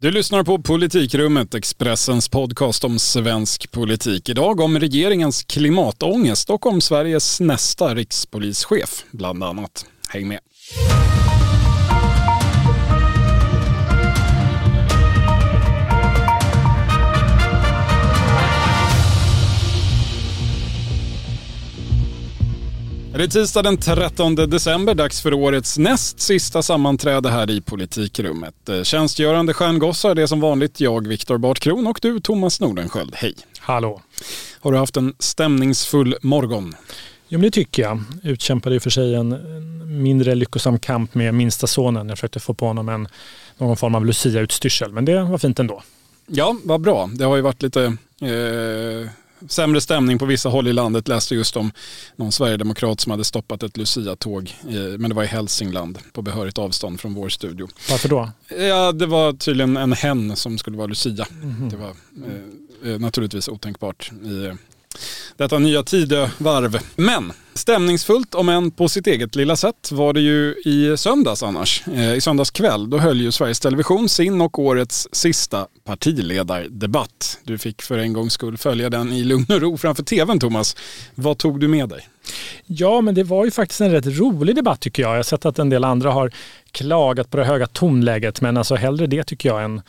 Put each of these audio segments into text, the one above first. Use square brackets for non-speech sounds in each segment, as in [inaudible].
Du lyssnar på Politikrummet, Expressens podcast om svensk politik. Idag om regeringens klimatångest och om Sveriges nästa rikspolischef, bland annat. Häng med! Det är tisdag den 13 december, dags för årets näst sista sammanträde här i politikrummet. Eh, tjänstgörande stjärngossar, det är som vanligt jag, Viktor Bartkron och du, Thomas Nordenskjöld. Hej! Hallå! Har du haft en stämningsfull morgon? Jo, men det tycker jag. Utkämpade ju för sig en mindre lyckosam kamp med minsta sonen. Jag försökte få på honom en, någon form av Lucia-utstyrsel, men det var fint ändå. Ja, vad bra. Det har ju varit lite eh sämre stämning på vissa håll i landet. Läste just om någon sverigedemokrat som hade stoppat ett Lucia-tåg, men det var i Hälsingland på behörigt avstånd från vår studio. Varför då? Ja, det var tydligen en hen som skulle vara Lucia. Mm -hmm. Det var eh, naturligtvis otänkbart i detta nya Tidövarv. Men stämningsfullt, om än på sitt eget lilla sätt, var det ju i söndags annars. Eh, I söndags kväll, då höll ju Sveriges Television sin och årets sista partiledardebatt. Du fick för en gångs skull följa den i lugn och ro framför tvn, Thomas. Vad tog du med dig? Ja, men det var ju faktiskt en rätt rolig debatt tycker jag. Jag har sett att en del andra har klagat på det höga tonläget, men alltså hellre det tycker jag än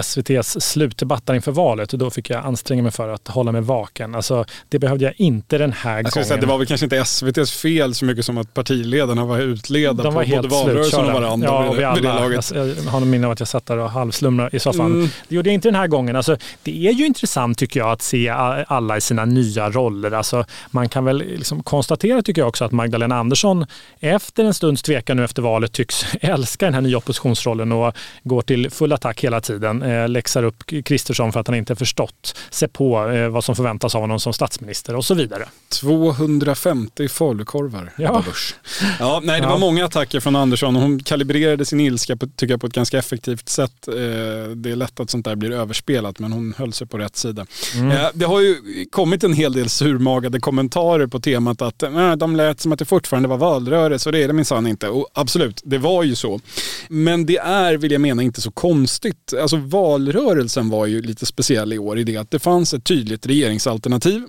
SVTs slutdebatt inför valet och då fick jag anstränga mig för att hålla mig vaken. Alltså, det behövde jag inte den här jag gången. Säga, det var väl kanske inte SVTs fel så mycket som att partiledarna var utledda De var på både valrörelsen och varandra ja, och vi alla, det laget. Jag, jag har minne av att jag satt där och halvslumrade i soffan. Mm. Det gjorde jag inte den här gången. Alltså, det är ju intressant tycker jag att se alla i sina nya roller. Alltså, man kan väl liksom konstatera tycker jag också att Magdalena Andersson efter en stunds tvekan nu efter valet tycks [laughs] älska den här nya oppositionsrollen och går till full attack hela tiden tiden eh, läxar upp Kristersson för att han inte förstått sig på eh, vad som förväntas av honom som statsminister och så vidare. 250 falukorvar ja. ja, nej, det var många attacker från Andersson och hon kalibrerade sin ilska på, tycker jag, på ett ganska effektivt sätt. Eh, det är lätt att sånt där blir överspelat men hon höll sig på rätt sida. Mm. Eh, det har ju kommit en hel del surmagade kommentarer på temat att eh, de lät som att det fortfarande var valrörelse och det är det minsann inte. Och absolut, det var ju så. Men det är, vill jag mena, inte så konstigt alltså valrörelsen var ju lite speciell i år i det att det fanns ett tydligt regeringsalternativ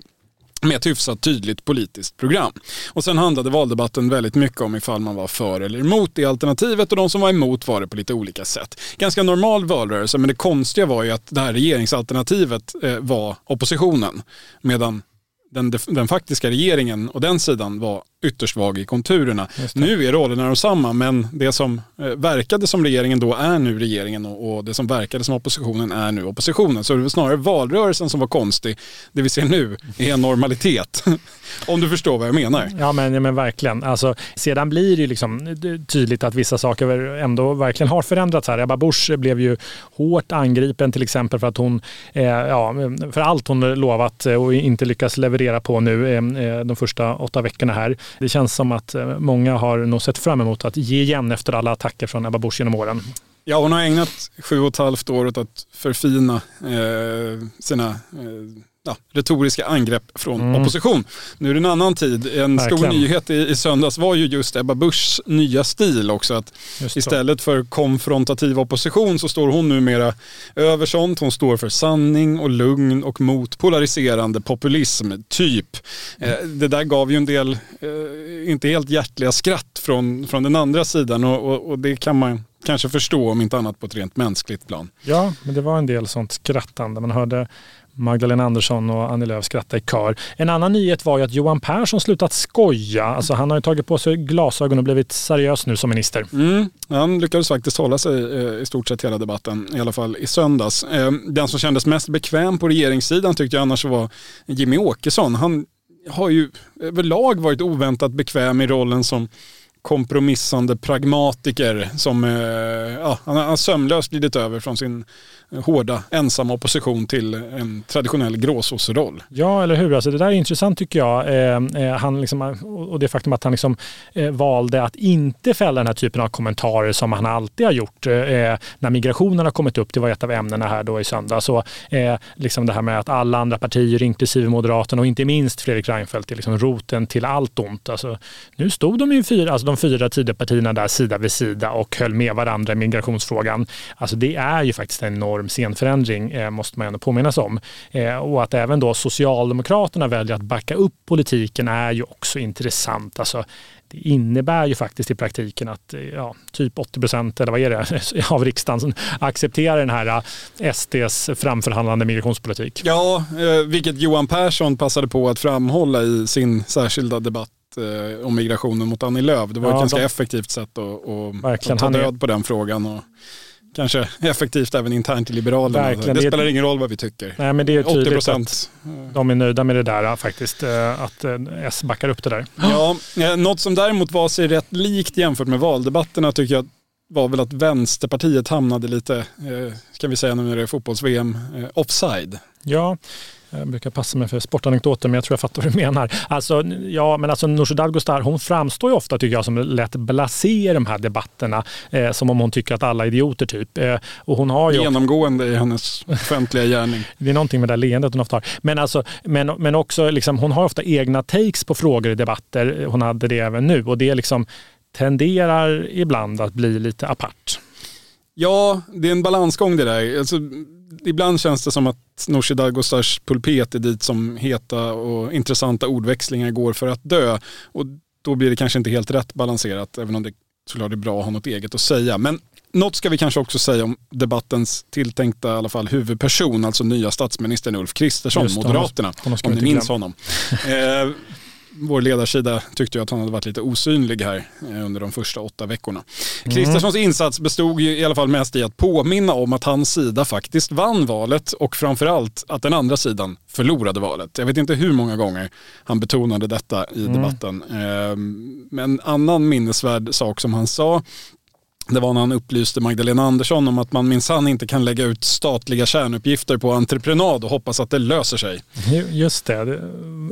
med ett hyfsat tydligt politiskt program. Och sen handlade valdebatten väldigt mycket om ifall man var för eller emot det alternativet och de som var emot var det på lite olika sätt. Ganska normal valrörelse men det konstiga var ju att det här regeringsalternativet eh, var oppositionen medan den, den faktiska regeringen och den sidan var ytterst vag i konturerna. Nu är rollerna de samma men det som eh, verkade som regeringen då är nu regeringen och, det som verkade som oppositionen är nu oppositionen. Så det var snarare valrörelsen som var konstig. Det vi ser nu är en normalitet. [laughs] Om du förstår vad jag menar. Ja men, ja, men verkligen. Alltså, sedan blir det ju liksom tydligt att vissa saker ändå verkligen har förändrats här. Ebba Busch blev ju hårt angripen till exempel för att hon, eh, ja, för allt hon lovat och inte lyckas leverera på nu eh, eh de första åtta veckorna här. Det känns som att eh, många har nog sett fram emot att ge igen efter alla attacker från Ebba Busch genom åren. Ja, hon har ägnat sju och ett halvt år åt att förfina eh, sina eh, ja, retoriska angrepp från mm. opposition. Nu är det en annan tid. En Verkligen. stor nyhet i, i söndags var ju just Ebba Buschs nya stil också. Att istället för konfrontativ opposition så står hon numera över sånt. Hon står för sanning och lugn och mot polariserande populism, typ. Mm. Det där gav ju en del, eh, inte helt hjärtliga skratt från, från den andra sidan och, och, och det kan man kanske förstå om inte annat på ett rent mänskligt plan. Ja, men det var en del sånt skrattande. Man hörde Magdalena Andersson och Annie Lööf skrattade i kör. En annan nyhet var ju att Johan Persson slutat skoja. Alltså han har ju tagit på sig glasögon och blivit seriös nu som minister. Mm, han lyckades faktiskt hålla sig eh, i stort sett hela debatten, i alla fall i söndags. Eh, den som kändes mest bekväm på regeringssidan tyckte jag annars var Jimmy Åkesson. Han har ju överlag varit oväntat bekväm i rollen som kompromissande pragmatiker som eh, ja, han har sömlöst glidit över från sin eh, hårda ensamma opposition till en traditionell gråsosseroll. Ja, eller hur. Alltså, det där är intressant tycker jag. Eh, eh, han liksom, och det faktum att han liksom, eh, valde att inte fälla den här typen av kommentarer som han alltid har gjort. Eh, när migrationen har kommit upp, det var ett av ämnena här då i söndag, så eh, liksom det här med att alla andra partier, inklusive Moderaterna och inte minst Fredrik Reinfeldt, är liksom roten till allt ont. Alltså, nu stod de ju fyra, alltså de fyra Tidöpartierna där sida vid sida och höll med varandra i migrationsfrågan. Alltså det är ju faktiskt en enorm scenförändring, eh, måste man ändå påminnas om. Eh, och att även då Socialdemokraterna väljer att backa upp politiken är ju också intressant. Alltså, det innebär ju faktiskt i praktiken att eh, ja, typ 80 procent, eller vad är det, [laughs] av riksdagen accepterar den här eh, SDs framförhandlande migrationspolitik. Ja, eh, vilket Johan Persson passade på att framhålla i sin särskilda debatt eh, om migrationen mot Annie Lööf. Det var ja, ett ganska de... effektivt sätt att, att, att ta död är... på den frågan. Och kanske effektivt även internt i Liberalerna. Verkligen. Det spelar ingen roll vad vi tycker. Nej, men det är tydligt 80%. att de är nöjda med det där faktiskt, eh, att eh, S backar upp det där. Ja, eh, något som däremot var sig rätt likt jämfört med valdebatterna tycker jag var väl att Vänsterpartiet hamnade lite, ska vi säga nu när det är fotbolls-VM, offside. Ja, jag brukar passa mig för sportanekdoter men jag tror jag fattar vad du menar. Alltså, ja, men alltså Nooshi Dadgostar hon framstår ju ofta tycker jag som lätt blasé i de här debatterna. Eh, som om hon tycker att alla är idioter typ. Eh, och hon har ju Genomgående i hennes offentliga gärning. [laughs] det är någonting med det där leendet hon ofta har. Men, alltså, men, men också, liksom, hon har ofta egna takes på frågor i debatter. Hon hade det även nu och det liksom tenderar ibland att bli lite apart. Ja, det är en balansgång det där. Alltså, ibland känns det som att Nooshi Dadgostars pulpet är dit som heta och intressanta ordväxlingar går för att dö. Och då blir det kanske inte helt rätt balanserat, även om det såklart är bra att ha något eget att säga. Men något ska vi kanske också säga om debattens tilltänkta i alla fall, huvudperson, alltså nya statsministern Ulf Kristersson, Moderaterna, om ni minns honom. [laughs] eh, vår ledarsida tyckte ju att han hade varit lite osynlig här eh, under de första åtta veckorna. Mm. Kristerssons insats bestod ju i alla fall mest i att påminna om att hans sida faktiskt vann valet och framförallt att den andra sidan förlorade valet. Jag vet inte hur många gånger han betonade detta i mm. debatten. Ehm, men en annan minnesvärd sak som han sa det var när han upplyste Magdalena Andersson om att man minsann inte kan lägga ut statliga kärnuppgifter på entreprenad och hoppas att det löser sig. Just det,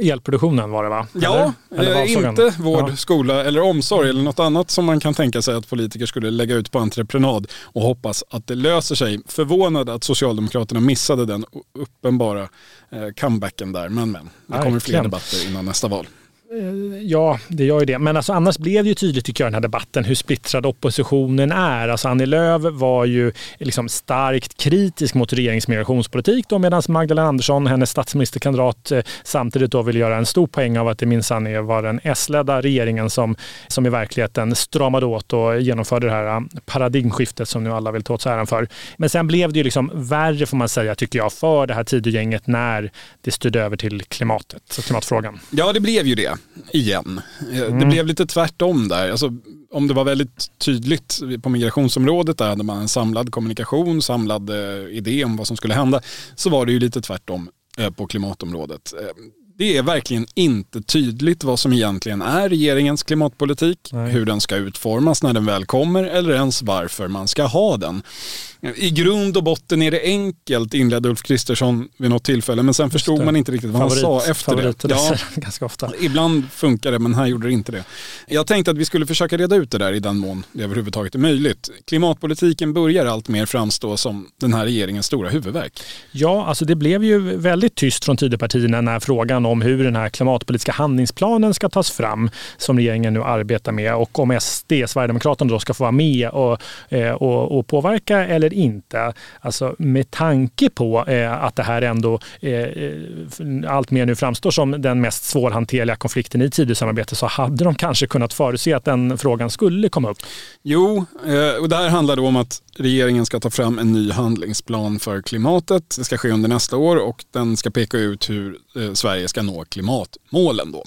elproduktionen var det va? Ja, eller, eller eh, inte vård, ja. skola eller omsorg eller något annat som man kan tänka sig att politiker skulle lägga ut på entreprenad och hoppas att det löser sig. Förvånad att Socialdemokraterna missade den uppenbara eh, comebacken där. Men men, det kommer fler debatter innan nästa val. Eh, ja, det gör ju det. Men alltså, annars blev det ju tydligt tycker jag den här debatten hur splittrad oppositionen är. Alltså Annie Lööf var ju liksom starkt kritisk mot regeringens migrationspolitik medan Magdalena Andersson, hennes statsministerkandidat, eh, samtidigt då vill göra en stor poäng av att det minsann var den S-ledda regeringen som, som i verkligheten stramade åt och genomförde det här eh, paradigmskiftet som nu alla vill ta åt sig äran för. Men sen blev det ju liksom värre får man säga tycker jag för det här Tidögänget när det styrde över till klimatet, klimatfrågan. Ja, det blev ju det igen. Eh, mm. Det blev lite tvärtom där. Alltså, om det var väldigt tydligt på migrationsområdet, där hade man en samlad kommunikation, samlad eh, idé om vad som skulle hända, så var det ju lite tvärtom eh, på klimatområdet. Eh, det är verkligen inte tydligt vad som egentligen är regeringens klimatpolitik, Nej. hur den ska utformas när den väl kommer eller ens varför man ska ha den. I grund och botten är det enkelt, inledde Ulf Kristersson vid något tillfälle, men sen förstod man inte riktigt vad Favorit, han sa efter det. Ja, [laughs] ganska ofta. Ibland funkar det, men här gjorde det inte det. Jag tänkte att vi skulle försöka reda ut det där i den mån det överhuvudtaget är möjligt. Klimatpolitiken börjar allt mer framstå som den här regeringens stora huvudverk. Ja, alltså det blev ju väldigt tyst från Tidöpartierna när frågan om hur den här klimatpolitiska handlingsplanen ska tas fram, som regeringen nu arbetar med, och om SD, Sverigedemokraterna, då ska få vara med och, eh, och, och påverka eller eller inte. Alltså med tanke på eh, att det här ändå eh, eh, allt mer nu framstår som den mest svårhanterliga konflikten i Tidösamarbetet så hade de kanske kunnat förutse att den frågan skulle komma upp. Jo, eh, och det här handlar då om att regeringen ska ta fram en ny handlingsplan för klimatet. Det ska ske under nästa år och den ska peka ut hur eh, Sverige ska nå klimatmålen. Då.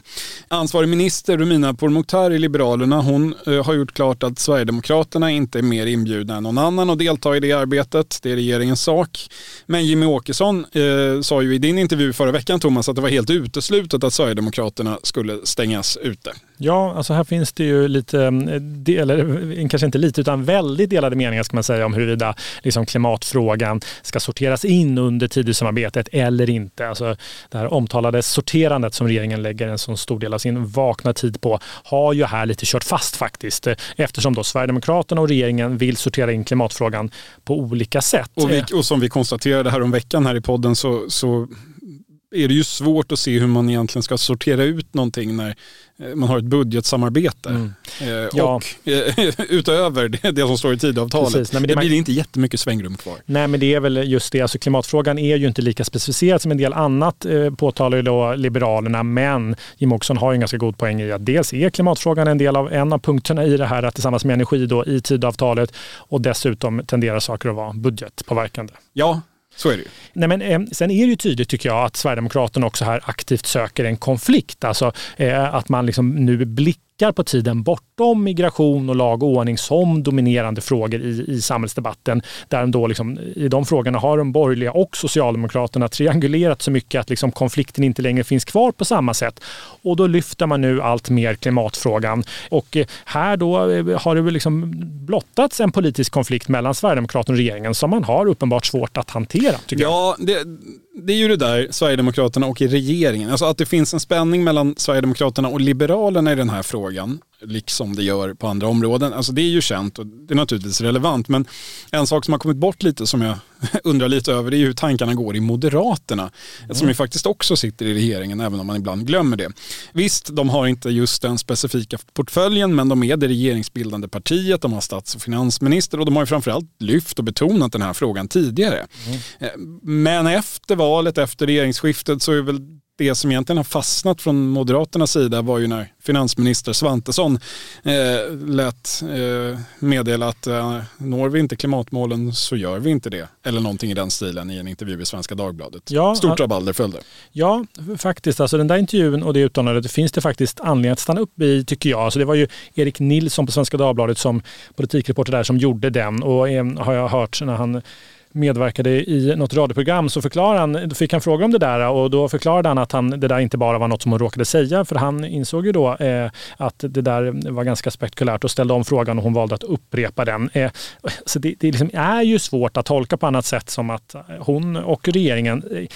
Ansvarig minister Romina Pourmokhtari, Liberalerna, hon eh, har gjort klart att Sverigedemokraterna inte är mer inbjudna än någon annan att delta i det arbetet. Det är regeringens sak. Men Jimmy Åkesson eh, sa ju i din intervju förra veckan Thomas att det var helt uteslutet att Sverigedemokraterna skulle stängas ute. Ja, alltså här finns det ju lite, mm, eller mm, kanske inte lite, utan väldigt delade meningar ska man säga om huruvida liksom klimatfrågan ska sorteras in under Tidösamarbetet eller inte. Alltså det här omtalade sorterandet som regeringen lägger en så stor del av sin vakna tid på har ju här lite kört fast faktiskt eftersom då Sverigedemokraterna och regeringen vill sortera in klimatfrågan på olika sätt. Och, vi, och som vi konstaterade här om veckan här i podden så, så är det ju svårt att se hur man egentligen ska sortera ut någonting när eh, man har ett budgetsamarbete. Mm. Eh, ja. Och eh, [laughs] utöver det, det, som står i tidavtalet, Precis, nej, det, det blir man... inte jättemycket svängrum kvar. Nej men det är väl just det, alltså klimatfrågan är ju inte lika specificerad som en del annat eh, påtalar ju då Liberalerna, men Jim Åkesson har ju en ganska god poäng i att dels är klimatfrågan en del av en av punkterna i det här, att tillsammans med energi då i tidavtalet och dessutom tenderar saker att vara budgetpåverkande. Ja, så är det ju. Nej, men, eh, sen är det ju tydligt tycker jag att Sverigedemokraterna också här aktivt söker en konflikt. Alltså eh, att man liksom nu blickar blickar på tiden bortom migration och lag och ordning som dominerande frågor i, i samhällsdebatten. Där då liksom, I de frågorna har de borgerliga och Socialdemokraterna triangulerat så mycket att liksom konflikten inte längre finns kvar på samma sätt. Och då lyfter man nu allt mer klimatfrågan. Och eh, här då eh, har det liksom blottats en politisk konflikt mellan Sverigedemokraterna och regeringen som man har uppenbart svårt att hantera. ja, det, det är ju det där, Sverigedemokraterna och i regeringen. Alltså att det finns en spänning mellan Sverigedemokraterna och Liberalerna i den här frågan liksom det gör på andra områden. Alltså det är ju känt och det är naturligtvis relevant. Men en sak som har kommit bort lite som jag [laughs] undrar lite över det är hur tankarna går i Moderaterna. Mm. Som ju faktiskt också sitter i regeringen även om man ibland glömmer det. Visst, de har inte just den specifika portföljen men de är det regeringsbildande partiet, de har stats och finansminister och de har ju framförallt lyft och betonat den här frågan tidigare. Mm. Men efter valet, efter regeringsskiftet så är väl det som egentligen har fastnat från Moderaternas sida var ju när finansminister Svantesson eh, lät eh, meddela att eh, når vi inte klimatmålen så gör vi inte det. Eller någonting i den stilen i en intervju i Svenska Dagbladet. Ja, Stort rabalder följde. Ja, faktiskt. Alltså den där intervjun och det uttalandet finns det faktiskt anledning att stanna upp i tycker jag. Alltså det var ju Erik Nilsson på Svenska Dagbladet som politikreporter där som gjorde den och eh, har jag hört när han medverkade i något radioprogram så förklarade han, då fick han fråga om det där och då förklarade han att han, det där inte bara var något som hon råkade säga för han insåg ju då eh, att det där var ganska spektakulärt och ställde om frågan och hon valde att upprepa den. Eh, så det, det liksom är ju svårt att tolka på annat sätt som att hon och regeringen,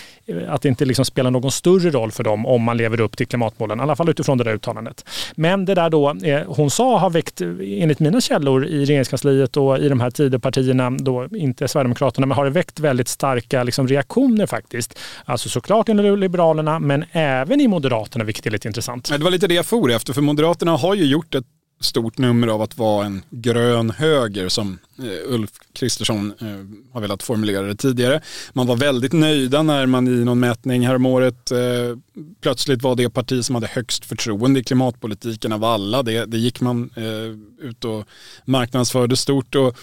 att det inte liksom spelar någon större roll för dem om man lever upp till klimatmålen, i alla fall utifrån det där uttalandet. Men det där då eh, hon sa har väckt, enligt mina källor i regeringskansliet och i de här Tidöpartierna, då inte Sverigedemokraterna men har det väckt väldigt starka liksom, reaktioner faktiskt. Alltså såklart inom Liberalerna, men även i Moderaterna, vilket är lite intressant. Det var lite det jag for efter, för Moderaterna har ju gjort ett stort nummer av att vara en grön höger som eh, Ulf Kristersson eh, har velat formulera det tidigare. Man var väldigt nöjda när man i någon mätning häromåret eh, plötsligt var det parti som hade högst förtroende i klimatpolitiken av alla. Det, det gick man ut och marknadsförde stort och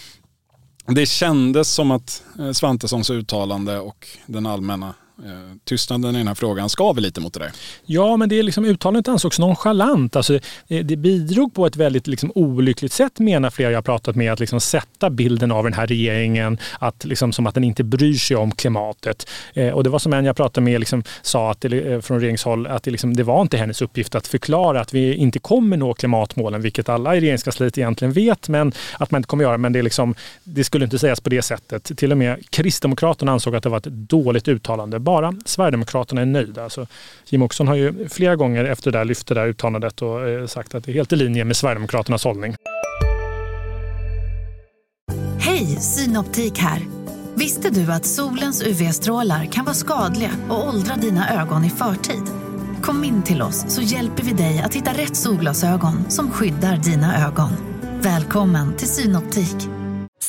det kändes som att Svantessons uttalande och den allmänna Eh, tystnaden i den här frågan skaver lite mot det där. Ja, men det är liksom, uttalandet ansågs nonchalant. Alltså, det, det bidrog på ett väldigt liksom, olyckligt sätt, menar flera jag pratat med, att liksom, sätta bilden av den här regeringen att, liksom, som att den inte bryr sig om klimatet. Eh, och det var som en jag pratade med liksom, sa att det, eh, från regeringshåll att det, liksom, det var inte hennes uppgift att förklara att vi inte kommer nå klimatmålen, vilket alla i regeringskansliet egentligen vet, men att man inte kommer göra. Men det, liksom, det skulle inte sägas på det sättet. Till och med Kristdemokraterna ansåg att det var ett dåligt uttalande bara Sverigedemokraterna är nöjda. Alltså, Jim Åkesson har ju flera gånger efter det där lyft det där uttalandet och eh, sagt att det är helt i linje med Sverigedemokraternas hållning. Hej, Synoptik här. Visste du att solens UV-strålar kan vara skadliga och åldra dina ögon i förtid? Kom in till oss så hjälper vi dig att hitta rätt solglasögon som skyddar dina ögon. Välkommen till Synoptik.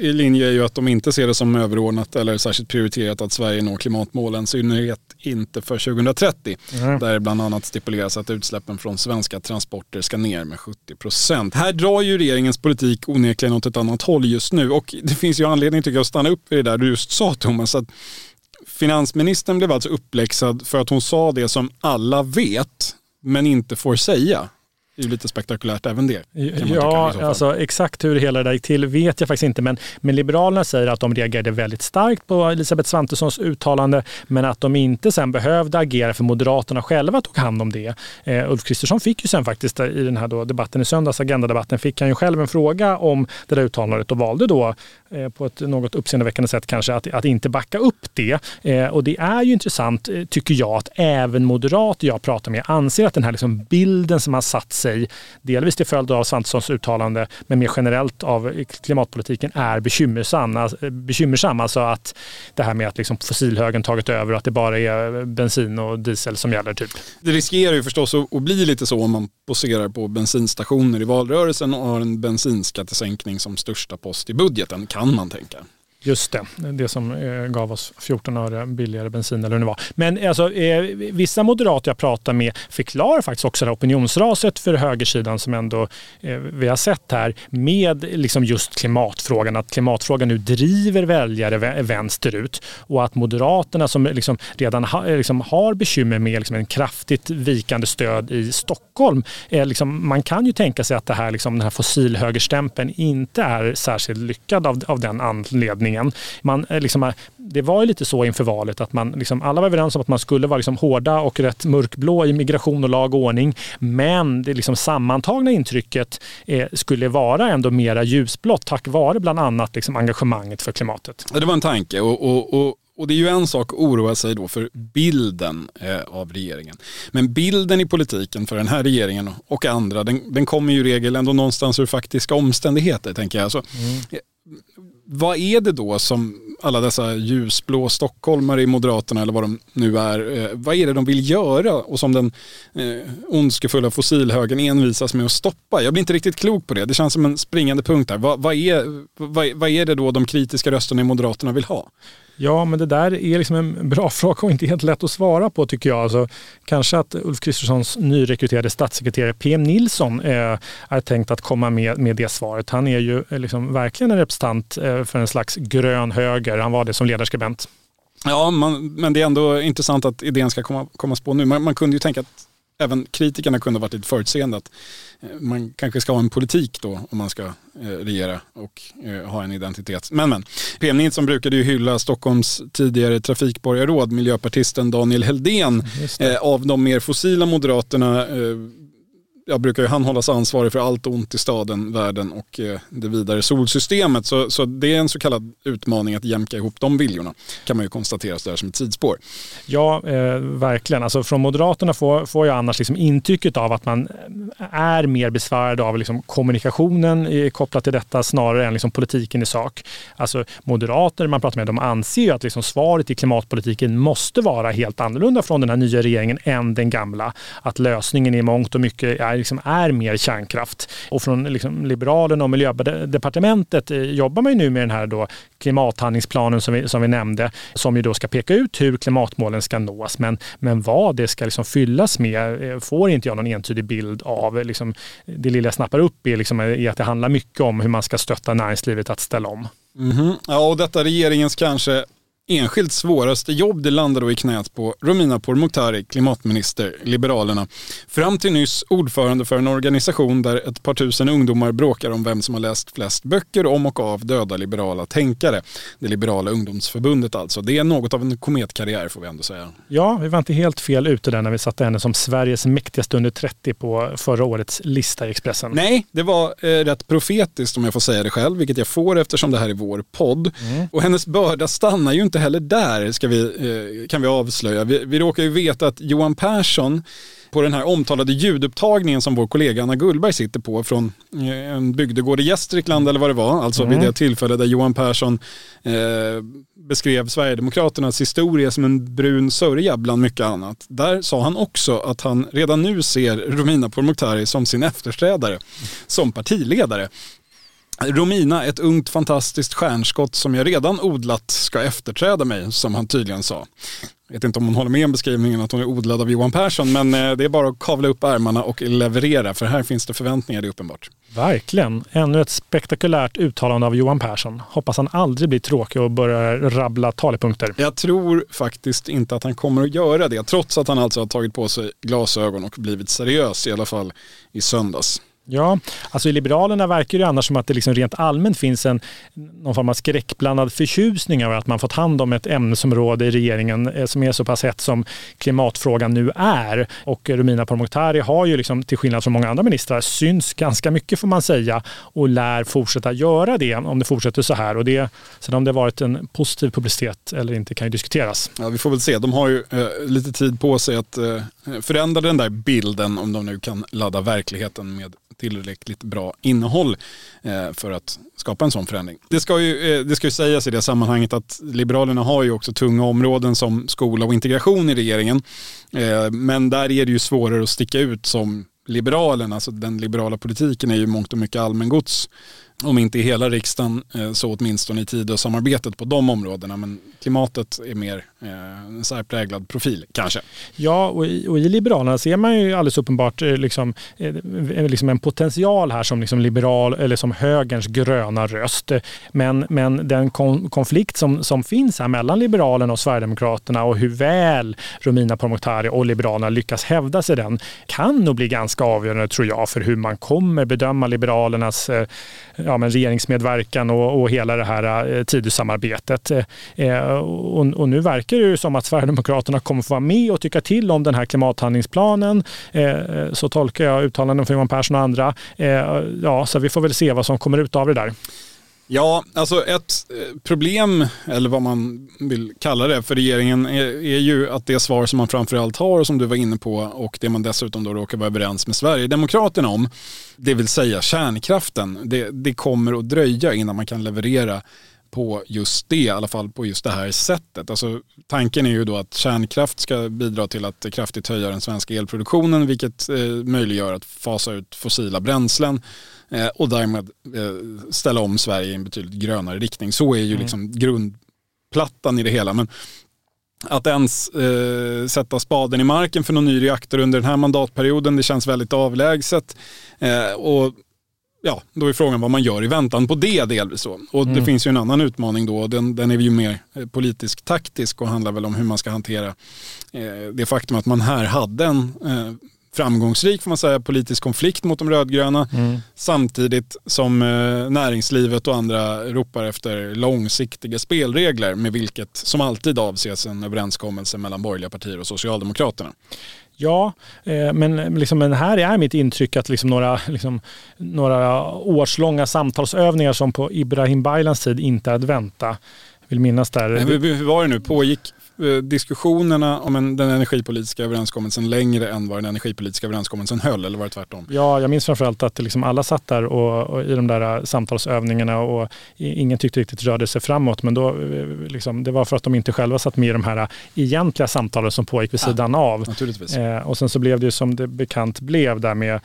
linje är ju att de inte ser det som överordnat eller särskilt prioriterat att Sverige når klimatmålen, synnerhet inte för 2030. Mm. Där bland annat stipuleras att utsläppen från svenska transporter ska ner med 70 procent. Här drar ju regeringens politik onekligen åt ett annat håll just nu och det finns ju anledning tycker jag att stanna upp i det där du just sa Thomas. Att finansministern blev alltså uppläxad för att hon sa det som alla vet men inte får säga är ju lite spektakulärt även det. Ja, alltså exakt hur hela det där gick till vet jag faktiskt inte. Men, men Liberalerna säger att de reagerade väldigt starkt på Elisabeth Svantessons uttalande, men att de inte sen behövde agera för Moderaterna själva tog hand om det. Eh, Ulf Kristersson fick ju sen faktiskt i den här då debatten i söndags, agendadebatten, fick han ju själv en fråga om det där uttalandet och valde då eh, på ett något uppseendeväckande sätt kanske att, att inte backa upp det. Eh, och det är ju intressant, eh, tycker jag, att även moderater jag pratar med anser att den här liksom bilden som har satt sig, delvis till följd av Svantessons uttalande, men mer generellt av klimatpolitiken, är bekymmersam. Alltså, bekymmersam. Alltså att det här med att liksom fossilhögen tagit över och att det bara är bensin och diesel som gäller. Typ. Det riskerar ju förstås att bli lite så om man poserar på bensinstationer i valrörelsen och har en bensinskattesänkning som största post i budgeten, kan man tänka. Just det, det som eh, gav oss 14 öre billigare bensin eller hur det var. Men eh, alltså, eh, vissa moderater jag pratar med förklarar faktiskt också det här opinionsraset för högersidan som ändå eh, vi har sett här med liksom just klimatfrågan. Att klimatfrågan nu driver väljare vänsterut och att Moderaterna som eh, liksom redan ha, eh, liksom har bekymmer med liksom en kraftigt vikande stöd i Stockholm. Liksom, man kan ju tänka sig att det här, liksom, den här fossilhögerstämpeln inte är särskilt lyckad av, av den anledningen stämningen. Man, eh, liksom, eh, det var ju lite så inför valet att man, liksom, alla var överens om att man skulle vara liksom, hårda och rätt mörkblå i migration och lag och ordning. Men det liksom, sammantagna intrycket eh, skulle vara ändå mera ljusblått tack vare bland annat liksom, engagemanget för klimatet. Det var en tanke och, och, och och det är ju en sak att oroa sig då för bilden eh, av regeringen. Men bilden i politiken för den här regeringen och andra, den, den kommer ju i regel ändå någonstans ur faktiska omständigheter tänker jag. Så, mm vad är det då som alla dessa ljusblå stockholmare i Moderaterna eller vad de nu är, eh, vad är det de vill göra och som den eh, ondskefulla fossilhögen envisas med att stoppa? Jag blir inte riktigt klok på det. Det känns som en springande punkt där. Vad, vad, är, vad, vad är det då de kritiska rösterna i Moderaterna vill ha? Ja, men det där är liksom en bra [laughs] fråga och inte helt lätt att svara på tycker jag. Alltså, kanske att Ulf Kristerssons nyrekryterade statssekreterare PM Nilsson eh, är tänkt att komma med, med det svaret. Han är ju eh, liksom verkligen en representant eh, för en slags grön höger. Han var det som ledarskribent. Ja, man, men det är ändå intressant att idén ska komma, komma på nu. Man, man kunde ju tänka att även kritikerna kunde ha varit lite förutseende att eh, man kanske ska ha en politik då om man ska eh, regera och eh, ha en identitet. Men men, PM Nilsson brukade ju hylla Stockholms tidigare trafikborgarråd, miljöpartisten Daniel Heldén, av de mer fossila moderaterna jag brukar ju han hållas ansvarig för allt ont i staden, världen och eh, det vidare solsystemet. Så, så det är en så kallad utmaning att jämka ihop de viljorna kan man ju konstatera så där som ett tidsspår. Ja, eh, verkligen. Alltså från Moderaterna får, får jag annars liksom intrycket av att man eh, är mer besvärad av liksom kommunikationen kopplat till detta snarare än liksom politiken i sak. Alltså Moderater man pratar med, de anser ju att liksom svaret i klimatpolitiken måste vara helt annorlunda från den här nya regeringen än den gamla. Att lösningen i mångt och mycket är liksom är mer kärnkraft. Och från liksom Liberalerna och Miljödepartementet eh, jobbar man ju nu med den här då klimathandlingsplanen som vi, som vi nämnde, som ju då ska peka ut hur klimatmålen ska nås. Men, men vad det ska liksom fyllas med eh, får inte jag någon entydig bild av. Liksom, det lilla jag snappar upp är, liksom, eh, är att det handlar mycket om hur man ska stötta näringslivet att ställa om. Mm -hmm. Ja, och detta regeringens kanske enskilt svåraste jobb det landar då i knät på Romina Pourmokhtari, klimatminister, Liberalerna. Fram till nyss ordförande för en organisation där ett par tusen ungdomar bråkar om vem som har läst flest böcker om och av döda liberala tänkare. Det liberala ungdomsförbundet alltså. Det är något av en kometkarriär får vi ändå säga. Ja, vi var inte helt fel ute där när vi satte henne som Sveriges mäktigaste under 30 på förra årets lista i Expressen. Nej, det var eh, rätt profetiskt om jag får säga det själv, vilket jag får eftersom det här är vår podd. Mm. Och hennes börda stannar ju inte heller där ska vi, eh, kan vi avslöja. Vi, vi råkar ju veta att Johan Persson på den här omtalade ljudupptagningen som vår kollega Anna Gullberg sitter på från eh, en bygdegård i Gästrikland eller vad det var, alltså mm. vid det tillfälle där Johan Persson eh, beskrev Sverigedemokraternas historia som en brun sörja bland mycket annat. Där sa han också att han redan nu ser Romina Pourmokhtari som sin efterträdare som partiledare. Romina, ett ungt fantastiskt stjärnskott som jag redan odlat ska efterträda mig, som han tydligen sa. Jag vet inte om hon håller med om beskrivningen att hon är odlad av Johan Persson, men eh, det är bara att kavla upp ärmarna och leverera, för här finns det förväntningar, det är uppenbart. Verkligen. Ännu ett spektakulärt uttalande av Johan Persson. Hoppas han aldrig blir tråkig och börjar rabbla talepunkter. Jag tror faktiskt inte att han kommer att göra det, trots att han alltså har tagit på sig glasögon och blivit seriös, i alla fall i söndags. Ja, alltså i Liberalerna verkar det annars som att det liksom rent allmänt finns en någon form av skräckblandad förtjusning över att man fått hand om ett ämnesområde i regeringen eh, som är så pass hett som klimatfrågan nu är. Och Romina Pourmokhtari har ju liksom, till skillnad från många andra ministrar syns ganska mycket får man säga och lär fortsätta göra det om det fortsätter så här. Och det, sen om det varit en positiv publicitet eller inte kan ju diskuteras. Ja, vi får väl se. De har ju eh, lite tid på sig att eh, förändra den där bilden om de nu kan ladda verkligheten med tillräckligt bra innehåll eh, för att skapa en sån förändring. Det ska, ju, eh, det ska ju sägas i det sammanhanget att Liberalerna har ju också tunga områden som skola och integration i regeringen. Eh, men där är det ju svårare att sticka ut som Liberalerna, alltså den liberala politiken är ju mångt och mycket allmängods om inte i hela riksdagen eh, så åtminstone i Tidösamarbetet på de områdena. Men klimatet är mer eh, en särpräglad profil kanske. Ja, och i, och i Liberalerna ser man ju alldeles uppenbart eh, liksom, liksom en potential här som liksom liberal eller som högerns gröna röst. Men, men den konflikt som, som finns här mellan Liberalerna och Sverigedemokraterna och hur väl Romina Pourmokhtari och Liberalerna lyckas hävda sig den kan nog bli ganska avgörande tror jag för hur man kommer bedöma Liberalernas ja, men regeringsmedverkan och, och hela det här eh, Tidösamarbetet. Eh, eh, och, och, nu verkar det ju som att Sverigedemokraterna kommer få vara med och tycka till om den här klimathandlingsplanen. Eh, eh så tolkar jag uttalanden från Johan Persson och andra. Eh, ja, så vi får väl se vad som kommer ut av det där. Ja, alltså ett eh, problem, eller vad man vill kalla det för regeringen, är, är, ju att det svar som man framförallt har som du var inne på och det man dessutom då råkar vara överens med Sverigedemokraterna om, det vill säga kärnkraften, det, det kommer att dröja innan man kan leverera på just det, i alla fall på just det här sättet. Alltså, tanken är ju då att kärnkraft ska bidra till att kraftigt höja den svenska elproduktionen vilket eh, möjliggör att fasa ut fossila bränslen eh, och därmed eh, ställa om Sverige i en betydligt grönare riktning. Så är ju mm. liksom grundplattan i det hela. Men att ens eh, sätta spaden i marken för någon ny reaktor under den här mandatperioden, det känns väldigt avlägset. Eh, och ja, då är frågan vad man gör i väntan på det delvis. Så. Och mm. det finns ju en annan utmaning då, den, den är ju mer eh, politisk taktisk och handlar väl om hur man ska hantera eh, det faktum att man här hade en eh, framgångsrik får man säga, politisk konflikt mot de rödgröna mm. samtidigt som eh, näringslivet och andra ropar efter långsiktiga spelregler med vilket som alltid avses en överenskommelse mellan borgerliga partier och Socialdemokraterna. Ja, eh, men, liksom, men här är mitt intryck att liksom några, liksom, några årslånga samtalsövningar som på Ibrahim Baylans tid inte är att vänta. Vill minnas där. hur var det nu? Pågick diskussionerna om en, den energipolitiska överenskommelsen längre än vad den energipolitiska överenskommelsen höll eller var det tvärtom? Ja, jag minns framförallt att liksom alla satt där och, och i de där eh, samtalsövningarna och ingen tyckte riktigt rörde sig framåt. Men då, eh, liksom, det var för att de inte själva satt med i de här egentliga samtalen som pågick vid sidan ja, av. Naturligtvis. Eh, och sen så blev det ju som det bekant blev där med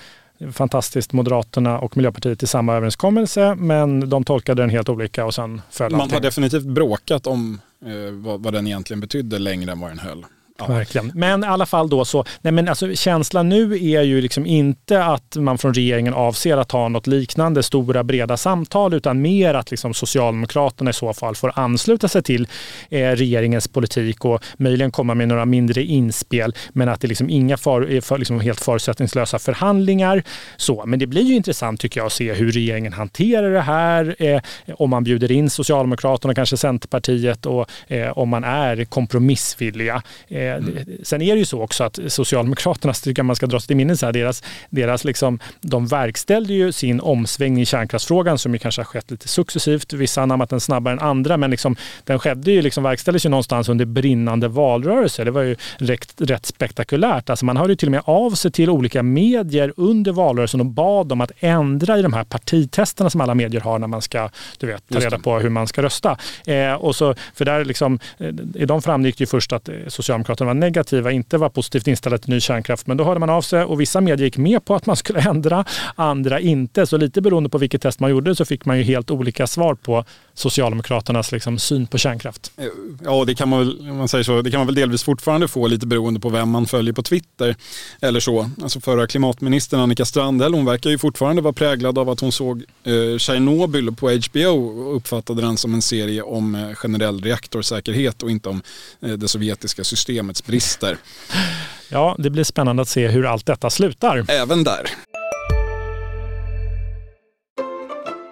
fantastiskt Moderaterna och Miljöpartiet i samma överenskommelse men de tolkade den helt olika och sen föll Man har definitivt bråkat om eh, Eh, vad, vad den egentligen betydde längre än vad den höll. Ja. Verkligen. Men i alla fall då så, nej men alltså känslan nu är ju liksom inte att man från regeringen avser att ha något liknande stora breda samtal utan mer att liksom Socialdemokraterna i så fall får ansluta sig till eh, regeringens politik och möjligen komma med några mindre inspel men att det liksom inga för, eh, för, liksom helt förutsättningslösa förhandlingar. Så, men det blir ju intressant tycker jag att se hur regeringen hanterar det här. Eh, om man bjuder in Socialdemokraterna, kanske Centerpartiet och eh, om man är kompromissvilliga. Eh, Mm. Sen är det ju så också att Socialdemokraterna, tycker man ska dra sig till minnes här, deras, deras liksom, de verkställde ju sin omsvängning i kärnkraftsfrågan som ju kanske har skett lite successivt. Vissa har anammat den snabbare än andra, men liksom, den skedde ju, liksom, verkställdes ju någonstans under brinnande valrörelse. Det var ju rätt, rätt spektakulärt. Alltså man hörde ju till och med av sig till olika medier under valrörelsen och bad dem att ändra i de här partitesterna som alla medier har när man ska du vet, ta reda på hur man ska rösta. Eh, och så, för där liksom, eh, i de framgick ju först att Socialdemokraterna Sverigedemokraterna var negativa, inte var positivt inställda till ny kärnkraft. Men då hörde man av sig och vissa medier gick med på att man skulle [laughs] ändra, andra inte. Så lite beroende på vilket test man gjorde så fick man ju helt olika svar på Socialdemokraternas liksom, syn på kärnkraft. Ja, det kan man väl, man säger så, det kan man väl delvis fortfarande få lite beroende på vem man följer på Twitter. Eller så. Alltså förra klimatministern Annika Strandhäll, hon verkar ju fortfarande vara präglad av att hon såg eh, Tjernobyl på HBO och uppfattade den som en serie om eh, generell reaktorsäkerhet och inte om eh, det sovjetiska systemet systemets brister. Ja, det blir spännande att se hur allt detta slutar. Även där.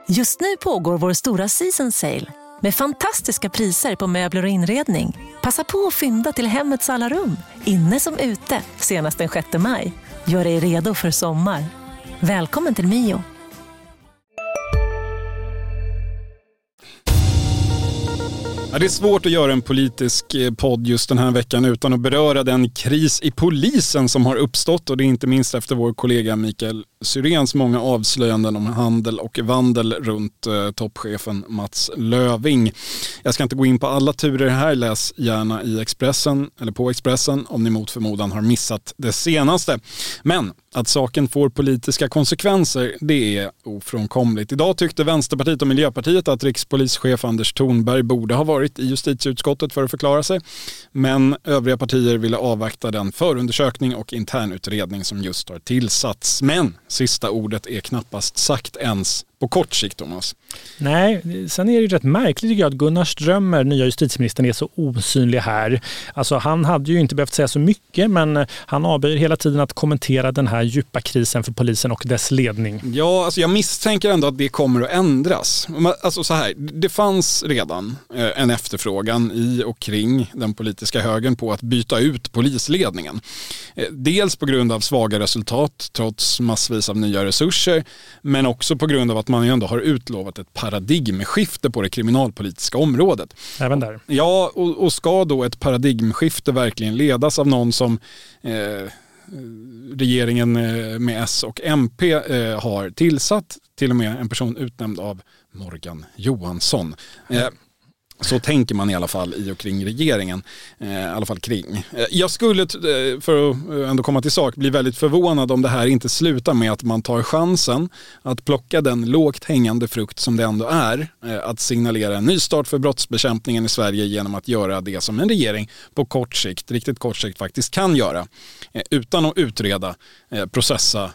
Just nu pågår vår stora season sale med fantastiska priser på möbler och inredning. Passa på att fynda till hemmets alla rum, inne som ute, senast den 6 maj. Gör dig redo för sommar. Välkommen till Mio. Ja, det är svårt att göra en politisk eh, podd just den här veckan utan att beröra den kris i polisen som har uppstått och det är inte minst efter vår kollega Mikael Syrens många avslöjanden om handel och vandel runt eh, toppchefen Mats Löving. Jag ska inte gå in på alla turer här, läs gärna i Expressen eller på Expressen om ni mot förmodan har missat det senaste. Men att saken får politiska konsekvenser, det är ofrånkomligt. Idag tyckte Vänsterpartiet och Miljöpartiet att rikspolischef Anders Thornberg borde ha varit i justitieutskottet för att förklara sig. Men övriga partier ville avvakta den förundersökning och internutredning som just har tillsatts. Men sista ordet är knappast sagt ens på kort sikt, Thomas. Nej, sen är det rätt märkligt tycker jag att Gunnar Strömmer, nya justitieministern, är så osynlig här. Alltså han hade ju inte behövt säga så mycket men han avböjer hela tiden att kommentera den här djupa krisen för polisen och dess ledning. Ja, alltså jag misstänker ändå att det kommer att ändras. Alltså så här, det fanns redan eh, en efterfrågan i och kring den politiska högern på att byta ut polisledningen. Eh, dels på grund av svaga resultat trots massvis av nya resurser men också på grund av att man ju ändå har utlovat ett paradigmskifte på det kriminalpolitiska området. Även där? Ja, och, och ska då ett paradigmskifte verkligen ledas av någon som eh, regeringen eh, med S och MP eh, har tillsatt, till och med en person utnämnd av Morgan Johansson. Så tänker man i alla fall i och kring regeringen. Eh, I alla fall kring. Eh, jag skulle, eh, för att eh, ändå komma till sak, bli väldigt förvånad om det här inte slutar med att man tar chansen att plocka den lågt hängande frukt som det ändå är. Att signalera en ny start för brottsbekämpningen i Sverige genom att göra det som en regering på kort sikt, riktigt kort sikt faktiskt kan göra. Utan att utreda, processa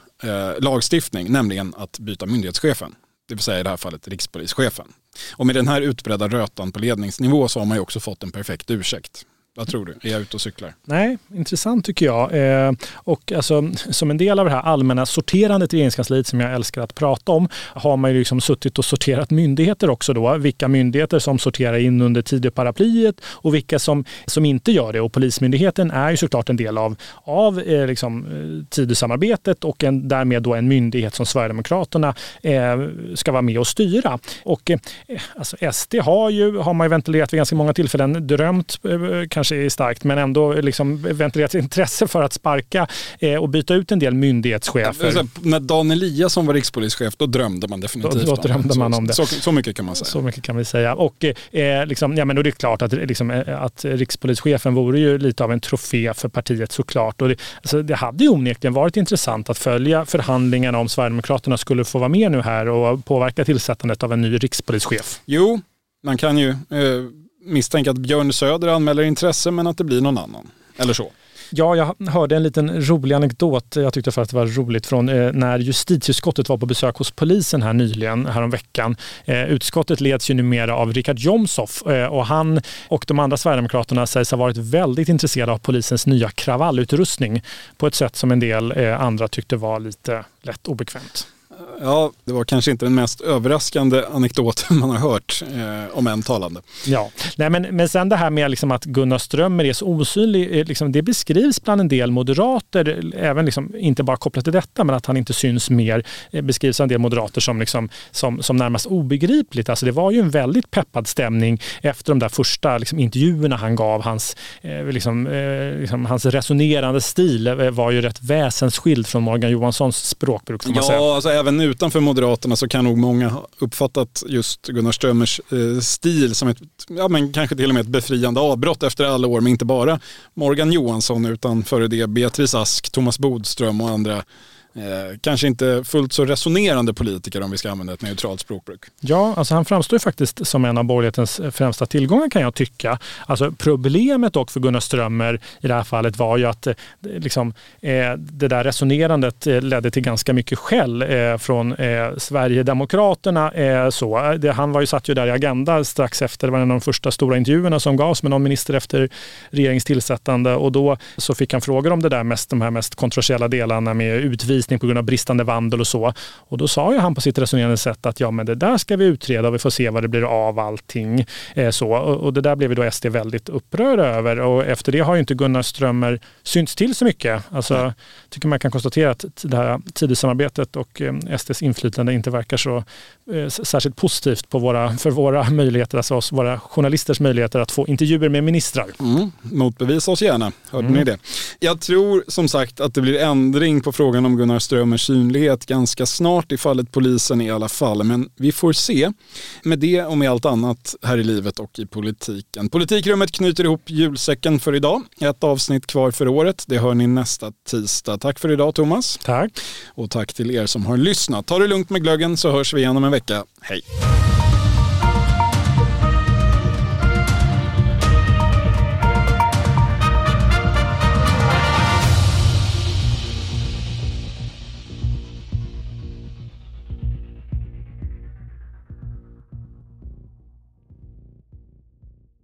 lagstiftning, nämligen att byta myndighetschefen det vill säga i det här fallet rikspolischefen. Och med den här utbredda rötan på ledningsnivå så har man ju också fått en perfekt ursäkt. Vad tror du? Är jag ute och cyklar? Nej, intressant tycker jag. Eh, och alltså, som en del av det här allmänna sorterandet i regeringskansliet som jag älskar att prata om har man ju liksom suttit och sorterat myndigheter också då. Vilka myndigheter som sorterar in under Tidöparaplyet och vilka som, som inte gör det. Och Polismyndigheten är ju såklart en del av, av eh, liksom, eh, Tidösamarbetet och en, därmed då en myndighet som Sverigedemokraterna eh, ska vara med och styra. Och eh, alltså SD har ju, har man ju ventilerat vid ganska många tillfällen, drömt eh, kanske kanske är starkt, men ändå liksom ventilerat intresse för att sparka eh, och byta ut en del myndighetschefer. Ja, när Dan Eliasson var rikspolischef, då drömde man definitivt då, då drömde man om det. Så, så, mycket kan man säga. Så mycket kan vi säga. Och, eh, liksom, ja, men då är det klart att, liksom, eh, att rikspolischefen vore ju lite av en trofé för partiet såklart. Och det, alltså, det hade ju onekligen varit intressant att följa förhandlingarna om Sverigedemokraterna skulle få vara med nu här och påverka tillsättandet av en ny rikspolischef. Jo, man kan ju eh, misstänka att Björn Söder anmäler intresse men att det blir någon annan. Eller så. Ja, jag hörde en liten rolig anekdot. Jag tyckte för att det var roligt från eh, när justitieutskottet var på besök hos polisen här nyligen, häromveckan. Eh, utskottet leds ju numera av Richard Jomshoff eh, och han och de andra Sverigedemokraterna sägs ha varit väldigt intresserade av polisens nya kravallutrustning på ett sätt som en del eh, andra tyckte var lite lätt obekvämt. Ja, det var kanske inte den mest överraskande anekdoten man har hört, eh, om än talande. Ja, Nej, men, men sen det här med liksom att Gunnar Strömmer är så osynlig, eh, liksom, det beskrivs bland en del moderater, även liksom, inte bara kopplat till detta, men att han inte syns mer, eh, beskrivs av en del moderater som, liksom, som, som närmast obegripligt. Alltså, det var ju en väldigt peppad stämning efter de där första liksom, intervjuerna han gav. Hans, eh, liksom, eh, liksom, hans resonerande stil var ju rätt väsensskild från Morgan Johanssons språkbruk. Ja, alltså, även utanför Moderaterna så kan nog många ha uppfattat just Gunnar Strömmers eh, stil som ett, ja men kanske till och med ett befriande avbrott efter alla år med inte bara Morgan Johansson utan före det Beatrice Ask, Thomas Bodström och andra Eh, kanske inte fullt så resonerande politiker om vi ska använda ett neutralt språkbruk. Ja, alltså han framstår ju faktiskt som en av borgerlighetens främsta tillgångar kan jag tycka. Alltså problemet dock för Gunnar Strömmer i det här fallet var ju att eh, liksom, eh, det där resonerandet eh, ledde till ganska mycket skäll eh, från eh, Sverigedemokraterna. Eh, så. Det, han var ju satt ju där i Agenda strax efter, det var en av de första stora intervjuerna som gavs med någon minister efter regeringens tillsättande och då så fick han frågor om det där mest, de här mest kontroversiella delarna med utvisning utvisning på grund av bristande vandel och så. Och då sa ju han på sitt resonerande sätt att ja, men det där ska vi utreda och vi får se vad det blir av allting. Eh, så. Och, och, det där blev vi då SD väldigt upprörda över och efter det har ju inte Gunnar Strömmer synts till så mycket. Alltså, jag tycker man kan konstatera att det här Tidösamarbetet och eh, SDs inflytande inte verkar så eh, särskilt positivt på våra, för våra möjligheter, alltså oss, våra journalisters möjligheter att få intervjuer med ministrar. Mm. Motbevisa oss gärna, hörde mm. ni det? Jag tror som sagt att det blir ändring på frågan om Gunnar Strömmers synlighet ganska snart i fallet polisen i alla fall. Men vi får se med det och med allt annat här i livet och i politiken. Politikrummet knyter ihop julsäcken för idag. Ett avsnitt kvar för året. Det hör ni nästa tisdag. Tack för idag Thomas. Tack. Och tack till er som har lyssnat. Ta det lugnt med glöggen så hörs vi igen om en vecka. Hej.